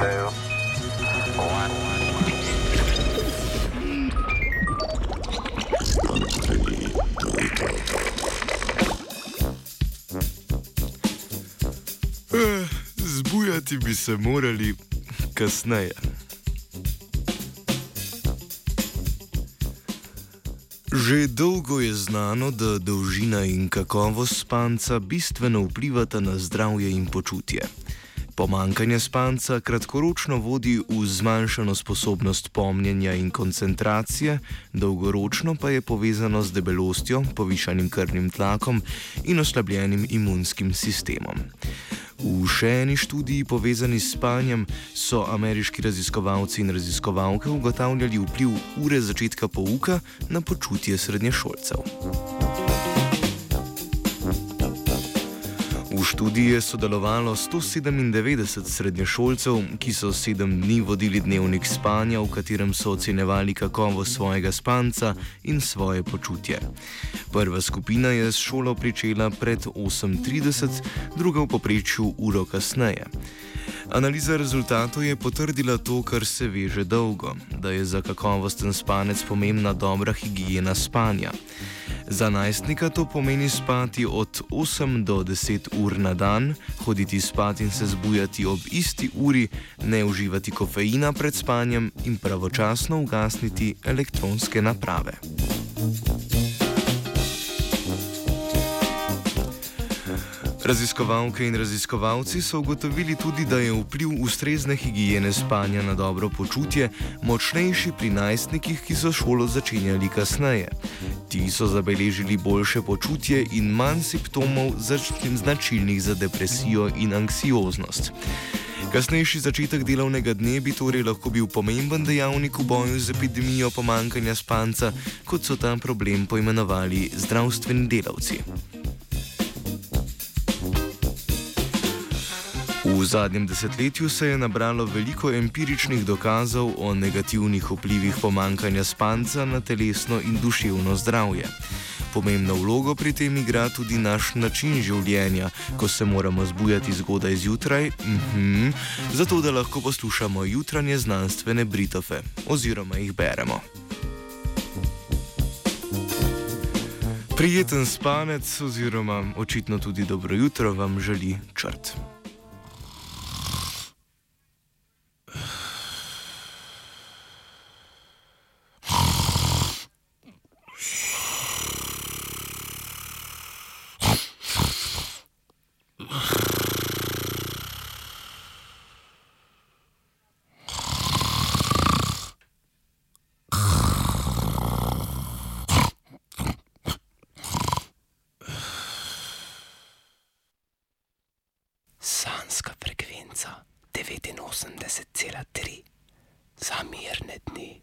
Eh, Zbujati bi se morali kasneje. Že dolgo je znano, da dolžina in kakovost spanca bistveno vplivata na zdravje in počutje. Pomankanje spanca kratkoročno vodi v zmanjšano sposobnost pomnjenja in koncentracije, dolgoročno pa je povezano z debelostjo, povišanim krvnim tlakom in oslabljenim imunskim sistemom. V še eni študiji povezani s spanjem so ameriški raziskovalci in raziskovalke ugotavljali vpliv ure začetka pouka na počutje srednješolcev. Študiji je sodelovalo 197 srednješolcev, ki so sedem dni vodili dnevnik spanja, v katerem so ocenjevali kakovost svojega spanca in svoje počutje. Prva skupina je s šolo pričela pred 8:30, druga v poprečju uro kasneje. Analiza rezultatov je potrdila to, kar se ve že dolgo, da je za kakovosten spanec pomembna dobra higiena spanja. Za najstnika to pomeni spati od 8 do 10 ur na dan, hoditi spat in se zbujati ob isti uri, ne uživati kofeina pred spanjem in pravočasno ugasniti elektronske naprave. Raziskovalke in raziskovalci so ugotovili tudi, da je vpliv ustrezne higiene spanja na dobro počutje močnejši pri najstnikih, ki so šolo začenjali kasneje. Ti so zabeležili boljše počutje in manj simptomov značilnih za depresijo in anksioznost. Kasnejši začetek delovnega dne bi torej lahko bil pomemben dejavnik v boju z epidemijo pomankanja spanca, kot so ta problem poimenovali zdravstveni delavci. V zadnjem desetletju se je nabralo veliko empiričnih dokazov o negativnih vplivih pomankanja spanca na telesno in duševno zdravje. Pomembno vlogo pri tem igra tudi naš način življenja, ko se moramo zbujati zgodaj zjutraj, mhm, zato da lahko poslušamo jutranje znanstvene britofe oziroma jih beremo. Prijeten spanec oziroma očitno tudi dobro jutro vam želi črt. Frekvenca 89,3 za mirne dni.